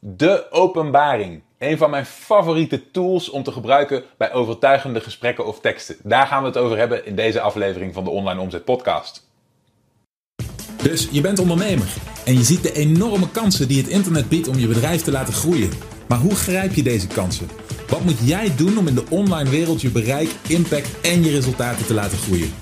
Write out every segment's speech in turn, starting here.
De openbaring. Een van mijn favoriete tools om te gebruiken bij overtuigende gesprekken of teksten. Daar gaan we het over hebben in deze aflevering van de Online Omzet Podcast. Dus je bent ondernemer en je ziet de enorme kansen die het internet biedt om je bedrijf te laten groeien. Maar hoe grijp je deze kansen? Wat moet jij doen om in de online wereld je bereik, impact en je resultaten te laten groeien?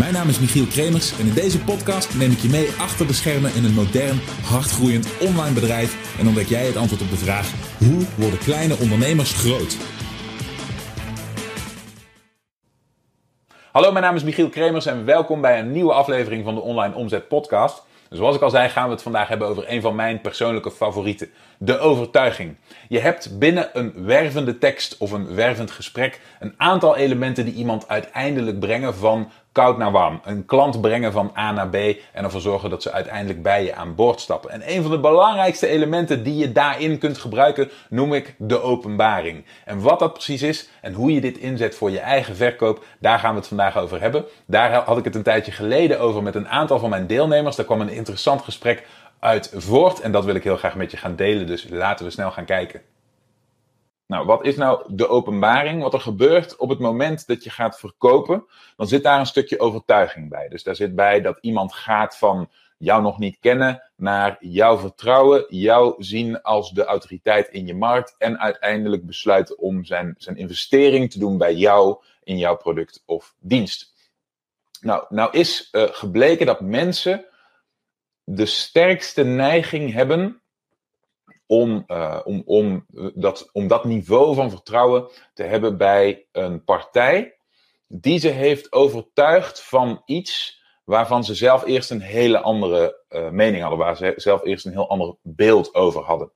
Mijn naam is Michiel Kremers en in deze podcast neem ik je mee achter de schermen in een modern, hardgroeiend online bedrijf en ontdek jij het antwoord op de vraag: hoe worden kleine ondernemers groot? Hallo, mijn naam is Michiel Kremers en welkom bij een nieuwe aflevering van de Online Omzet Podcast. Zoals ik al zei, gaan we het vandaag hebben over een van mijn persoonlijke favorieten: de overtuiging. Je hebt binnen een wervende tekst of een wervend gesprek een aantal elementen die iemand uiteindelijk brengen van koud naar warm. Een klant brengen van A naar B en ervoor zorgen dat ze uiteindelijk bij je aan boord stappen. En een van de belangrijkste elementen die je daarin kunt gebruiken noem ik de openbaring. En wat dat precies is en hoe je dit inzet voor je eigen verkoop, daar gaan we het vandaag over hebben. Daar had ik het een tijdje geleden over met een aantal van mijn deelnemers. Daar kwam een interessant gesprek uit voort en dat wil ik heel graag met je gaan delen. Dus laten we snel gaan kijken. Nou, wat is nou de openbaring? Wat er gebeurt op het moment dat je gaat verkopen, dan zit daar een stukje overtuiging bij. Dus daar zit bij dat iemand gaat van jou nog niet kennen naar jou vertrouwen, jou zien als de autoriteit in je markt en uiteindelijk besluiten om zijn, zijn investering te doen bij jou in jouw product of dienst. Nou, nou is uh, gebleken dat mensen de sterkste neiging hebben om, uh, om, om, dat, om dat niveau van vertrouwen te hebben bij een partij die ze heeft overtuigd van iets waarvan ze zelf eerst een hele andere uh, mening hadden, waar ze zelf eerst een heel ander beeld over hadden.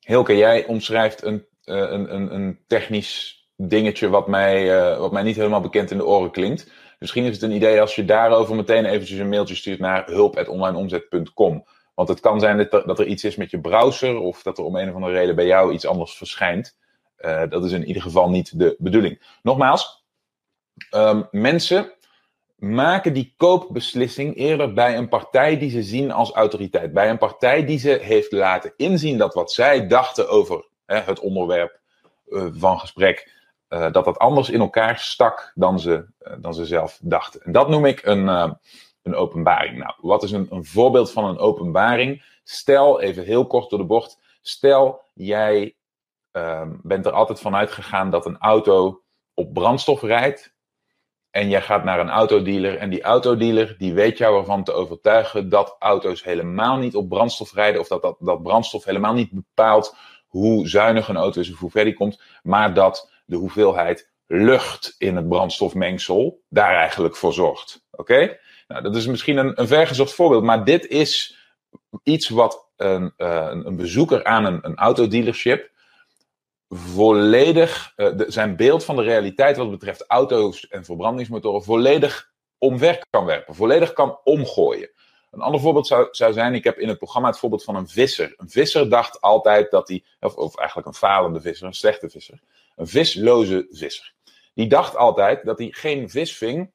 Hilke, jij omschrijft een, een, een, een technisch dingetje wat mij, wat mij niet helemaal bekend in de oren klinkt. Misschien is het een idee als je daarover meteen eventjes een mailtje stuurt naar hulp.onlineomzet.com. Want het kan zijn dat er, dat er, iets is met je browser of dat er om een of andere reden bij jou iets anders verschijnt. Uh, dat is in ieder geval niet de bedoeling. Nogmaals, um, mensen maken die koopbeslissing eerder bij een partij die ze zien als autoriteit. Bij een partij die ze heeft laten inzien dat wat zij dachten over hè, het onderwerp uh, van gesprek uh, dat dat anders in elkaar stak dan ze, uh, dan ze zelf dachten. En dat noem ik een, uh, een openbaring. Nou, wat is een, een voorbeeld van een openbaring? Stel, even heel kort door de bocht, stel jij ehm, bent er altijd van uitgegaan dat een auto op brandstof rijdt. En jij gaat naar een autodealer en die autodealer die weet jou ervan te overtuigen dat auto's helemaal niet op brandstof rijden of dat, dat, dat brandstof helemaal niet bepaalt hoe zuinig een auto is of hoe ver die komt, maar dat de hoeveelheid lucht in het brandstofmengsel daar eigenlijk voor zorgt. Oké? Nou, dat is misschien een, een vergezocht voorbeeld, maar dit is iets wat een, uh, een bezoeker aan een, een autodealership volledig, de, zijn beeld van de realiteit wat betreft auto's en verbrandingsmotoren volledig omver kan werpen, volledig kan omgooien. Een ander voorbeeld zou, zou zijn, ik heb in het programma het voorbeeld van een visser. Een visser dacht altijd dat hij, of, of eigenlijk een falende visser, een slechte visser, een visloze visser. Die dacht altijd dat hij geen vis ving,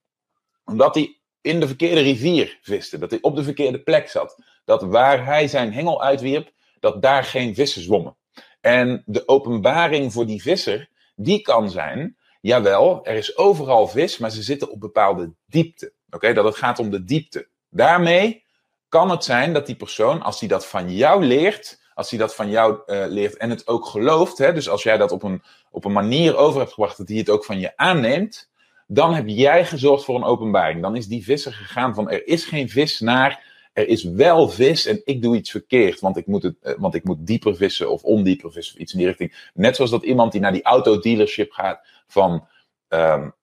omdat hij in de verkeerde rivier viste. Dat hij op de verkeerde plek zat. Dat waar hij zijn hengel uitwierp, dat daar geen vissen zwommen. En de openbaring voor die visser, die kan zijn, jawel, er is overal vis, maar ze zitten op bepaalde diepte. Oké, dat het gaat om de diepte. Daarmee kan het zijn dat die persoon, als hij dat van jou leert, als hij dat van jou uh, leert en het ook gelooft, hè, dus als jij dat op een, op een manier over hebt gebracht dat hij het ook van je aanneemt, dan heb jij gezorgd voor een openbaring. Dan is die visser gegaan van er is geen vis naar er is wel vis en ik doe iets verkeerd, want ik moet, het, uh, want ik moet dieper vissen of ondieper vissen of iets in die richting. Net zoals dat iemand die naar die autodealership gaat van um,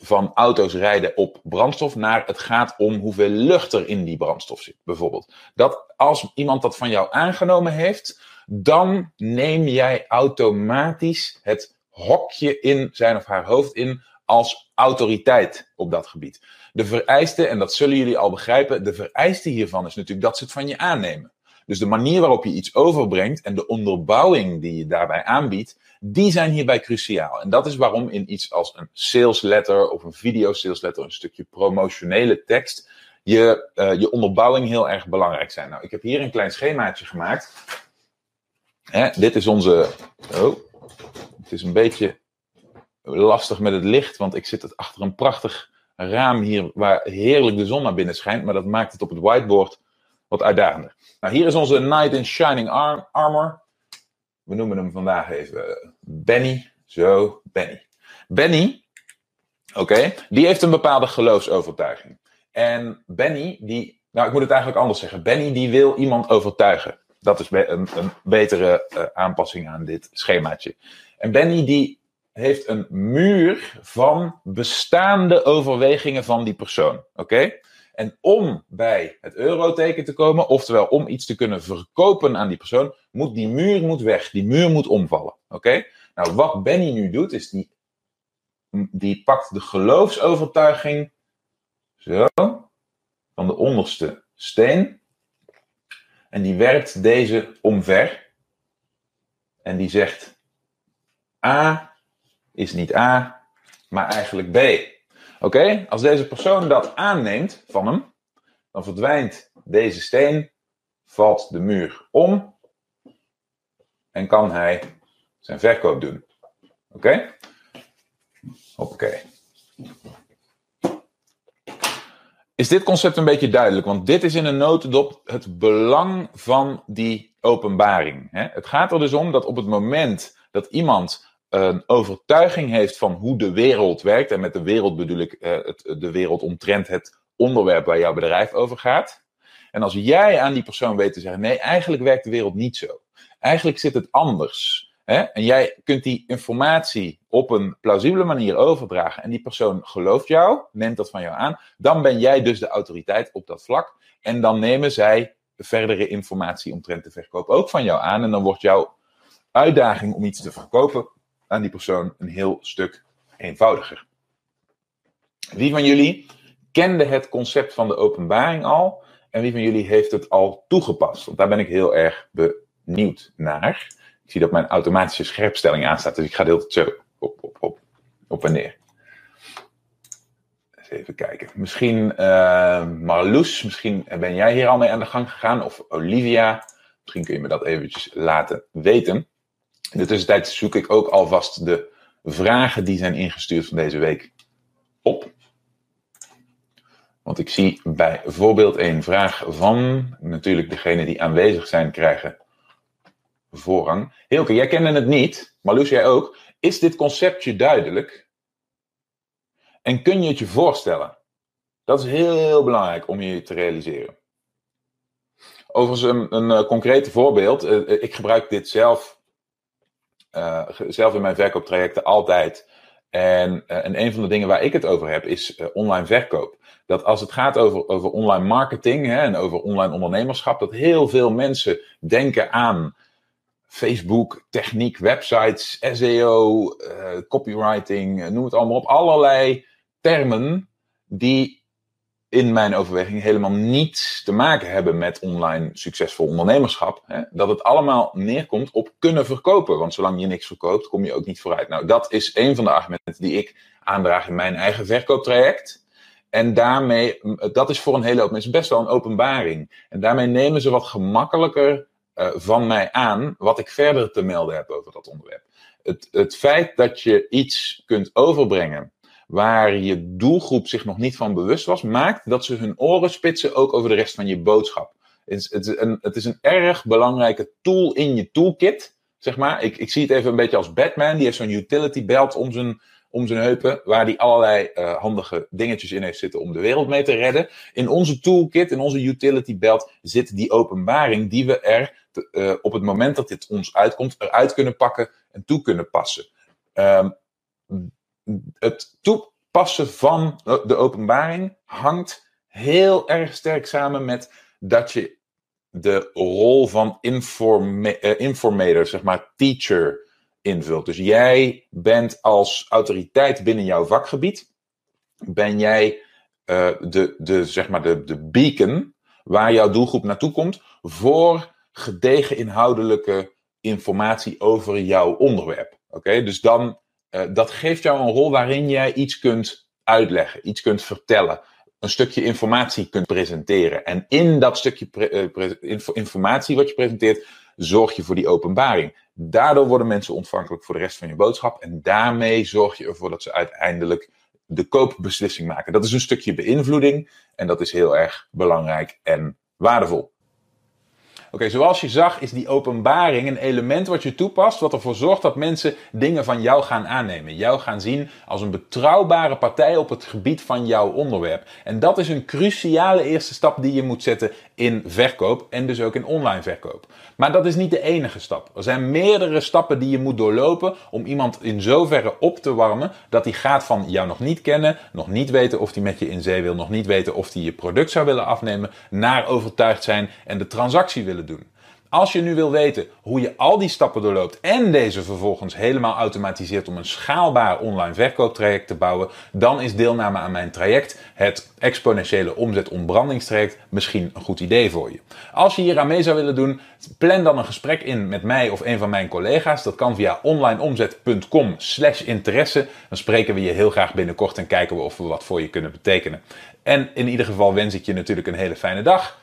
van auto's rijden op brandstof naar het gaat om hoeveel lucht er in die brandstof zit, bijvoorbeeld. Dat als iemand dat van jou aangenomen heeft, dan neem jij automatisch het hokje in zijn of haar hoofd in als autoriteit op dat gebied. De vereiste, en dat zullen jullie al begrijpen, de vereiste hiervan is natuurlijk dat ze het van je aannemen. Dus de manier waarop je iets overbrengt en de onderbouwing die je daarbij aanbiedt, die zijn hierbij cruciaal. En dat is waarom in iets als een sales letter of een video sales letter, een stukje promotionele tekst, je, uh, je onderbouwing heel erg belangrijk zijn. Nou, ik heb hier een klein schemaatje gemaakt. Hè, dit is onze. Oh, het is een beetje lastig met het licht, want ik zit achter een prachtig raam hier waar heerlijk de zon naar binnen schijnt, maar dat maakt het op het whiteboard wat uitdagender. Nou, hier is onze Knight in Shining Armor. We noemen hem vandaag even Benny. Zo, Benny. Benny, oké, die heeft een bepaalde geloofsovertuiging. En Benny, die, nou ik moet het eigenlijk anders zeggen. Benny, die wil iemand overtuigen. Dat is een, een betere uh, aanpassing aan dit schemaatje. En Benny, die heeft een muur van bestaande overwegingen van die persoon. Oké? En om bij het euroteken te komen, oftewel om iets te kunnen verkopen aan die persoon, moet die muur moet weg. Die muur moet omvallen. Oké? Nou, wat Benny nu doet, is die, die pakt de geloofsovertuiging zo van de onderste steen en die werpt deze omver en die zegt A is niet A, maar eigenlijk B. Oké, als deze persoon dat aanneemt van hem, dan verdwijnt deze steen, valt de muur om en kan hij zijn verkoop doen. Oké? Oké. Is dit concept een beetje duidelijk? Want dit is in een notendop het belang van die openbaring. Het gaat er dus om dat op het moment dat iemand een overtuiging heeft van hoe de wereld werkt, en met de wereld bedoel ik eh, het, de wereld omtrent het onderwerp waar jouw bedrijf over gaat. En als jij aan die persoon weet te zeggen: nee, eigenlijk werkt de wereld niet zo. Eigenlijk zit het anders. Hè? En jij kunt die informatie op een plausibele manier overdragen. En die persoon gelooft jou, neemt dat van jou aan. Dan ben jij dus de autoriteit op dat vlak. En dan nemen zij verdere informatie omtrent de verkoop ook van jou aan. En dan wordt jouw uitdaging om iets te verkopen aan die persoon een heel stuk eenvoudiger. Wie van jullie kende het concept van de openbaring al? En wie van jullie heeft het al toegepast? Want daar ben ik heel erg benieuwd naar. Ik zie dat mijn automatische scherpstelling aanstaat, dus ik ga heel zo op, op, op, even kijken. Misschien uh, Marloes, misschien ben jij hier al mee aan de gang gegaan. Of Olivia, misschien kun je me dat eventjes laten weten. In de tussentijd zoek ik ook alvast de vragen die zijn ingestuurd van deze week op. Want ik zie bijvoorbeeld een vraag van, natuurlijk degene die aanwezig zijn krijgen voorrang. Hilke, jij kende het niet, maar Luus, jij ook. Is dit conceptje duidelijk? En kun je het je voorstellen? Dat is heel belangrijk om je te realiseren. Overigens een, een, een concreet voorbeeld. Eh, eh, ik gebruik dit zelf uh, zelf in mijn verkooptrajecten altijd. En, uh, en een van de dingen waar ik het over heb is uh, online verkoop. Dat als het gaat over, over online marketing hè, en over online ondernemerschap, dat heel veel mensen denken aan Facebook, techniek, websites, SEO, copywriting, noem het allemaal op. Allerlei termen die in mijn overweging helemaal niets te maken hebben met online succesvol ondernemerschap. Hè? Dat het allemaal neerkomt op kunnen verkopen. Want zolang je niks verkoopt, kom je ook niet vooruit. Nou, dat is een van de argumenten die ik aandraag in mijn eigen verkooptraject. En daarmee, dat is voor een hele hoop mensen best wel een openbaring. En daarmee nemen ze wat gemakkelijker uh, van mij aan wat ik verder te melden heb over dat onderwerp. Het, het feit dat je iets kunt overbrengen waar je doelgroep zich nog niet van bewust was, maakt dat ze hun oren spitsen ook over de rest van je boodschap. Het is, een, het is een erg belangrijke tool in je toolkit, zeg maar. Ik, ik zie het even een beetje als Batman, die heeft zo'n utility belt om zijn, om zijn heupen, waar die allerlei uh, handige dingetjes in heeft zitten om de wereld mee te redden. In onze toolkit, in onze utility belt, zit die openbaring die we er te, uh, op het moment dat dit ons uitkomt, eruit kunnen pakken en toe kunnen passen. Um, het toepassen van de openbaring hangt heel erg sterk samen met dat je de rol van informator, zeg maar teacher, invult. Dus jij bent als autoriteit binnen jouw vakgebied, ben jij uh, de, de, zeg maar de, de beacon waar jouw doelgroep naartoe komt voor gedegen inhoudelijke informatie over jouw onderwerp. Oké, dus dan dat geeft jou een rol waarin jij iets kunt uitleggen, iets kunt vertellen. een stukje informatie kunt presenteren. En in dat stukje uh, informatie wat je presenteert, zorg je voor die openbaring. Daardoor worden mensen ontvankelijk voor de rest van je boodschap. En daarmee zorg je ervoor dat ze uiteindelijk de koopbeslissing maken. Dat is een stukje beïnvloeding en dat is heel erg belangrijk en waardevol. Oké, zoals je zag is die openbaring een element wat je toepast, wat ervoor zorgt dat mensen dingen van jou gaan aannemen. Jou gaan zien als een betrouwbare partij op het gebied van jouw onderwerp. En dat is een cruciale eerste stap die je moet zetten in verkoop en dus ook in online verkoop. Maar dat is niet de enige stap. Er zijn meerdere stappen die je moet doorlopen om iemand in zoverre op te warmen dat hij gaat van jou nog niet kennen, nog niet weten of hij met je in zee wil, nog niet weten of hij je product zou willen afnemen, naar overtuigd zijn en de transactie willen doen. Als je nu wil weten hoe je al die stappen doorloopt en deze vervolgens helemaal automatiseert om een schaalbaar online verkooptraject te bouwen, dan is deelname aan mijn traject, het exponentiële omzet-ontbrandingstraject, misschien een goed idee voor je. Als je hier aan mee zou willen doen, plan dan een gesprek in met mij of een van mijn collega's. Dat kan via onlineomzet.com slash interesse. Dan spreken we je heel graag binnenkort en kijken we of we wat voor je kunnen betekenen. En in ieder geval wens ik je natuurlijk een hele fijne dag